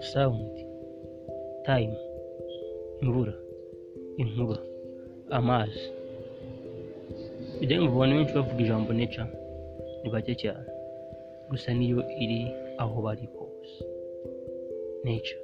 sound time imvura inkuba amazi kugira ngo abantu benshi bavuga ijambo nature ni bake cyane. Gusa niyo iri aho bari hose. Nature.